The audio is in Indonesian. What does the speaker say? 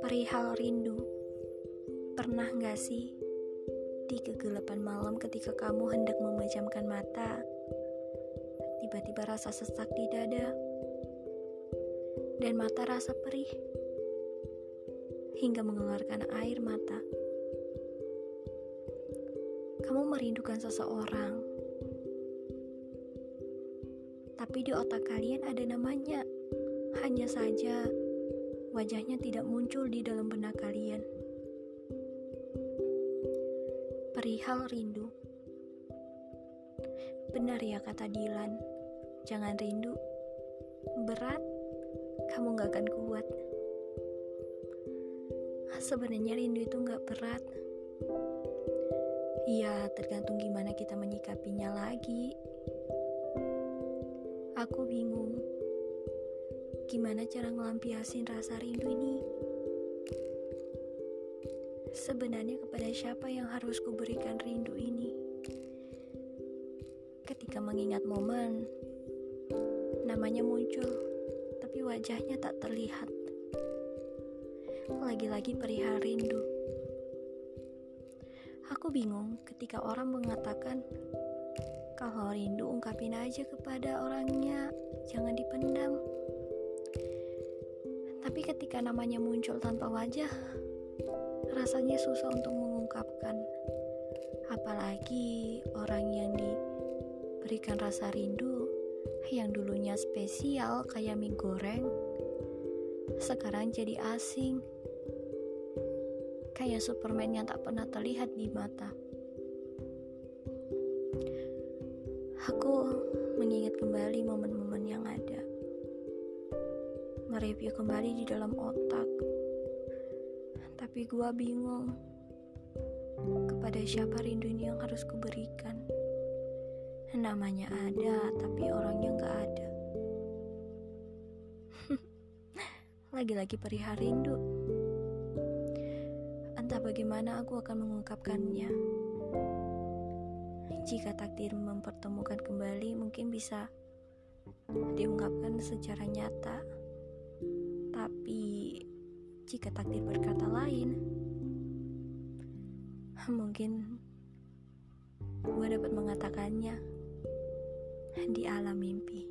Perihal rindu, pernah gak sih di kegelapan malam ketika kamu hendak memejamkan mata, tiba-tiba rasa sesak di dada, dan mata rasa perih, hingga mengeluarkan air mata. Kamu merindukan seseorang, tapi di otak kalian ada namanya, hanya saja wajahnya tidak muncul di dalam benak kalian. Perihal rindu. Benar ya kata Dilan, jangan rindu. Berat, kamu gak akan kuat. Sebenarnya rindu itu gak berat. Ya, tergantung gimana kita menyikapinya lagi. Aku bingung Gimana cara ngelampiasin rasa rindu ini? Sebenarnya kepada siapa yang harus kuberikan rindu ini? Ketika mengingat momen, namanya muncul, tapi wajahnya tak terlihat. Lagi-lagi perihal rindu. Aku bingung ketika orang mengatakan, kalau rindu ungkapin aja kepada orangnya, jangan dipendam. Tapi ketika namanya muncul tanpa wajah, rasanya susah untuk mengungkapkan. Apalagi orang yang diberikan rasa rindu yang dulunya spesial kayak mie goreng, sekarang jadi asing. Kayak Superman yang tak pernah terlihat di mata. Aku mengingat kembali momen-momen yang ada mereview kembali di dalam otak. Tapi gua bingung kepada siapa rindu ini yang harus kuberikan. Namanya ada, tapi orangnya nggak ada. Lagi-lagi perihal rindu. Entah bagaimana aku akan mengungkapkannya. Jika takdir mempertemukan kembali, mungkin bisa diungkapkan secara nyata. Tapi jika takdir berkata lain, mungkin gue dapat mengatakannya di alam mimpi.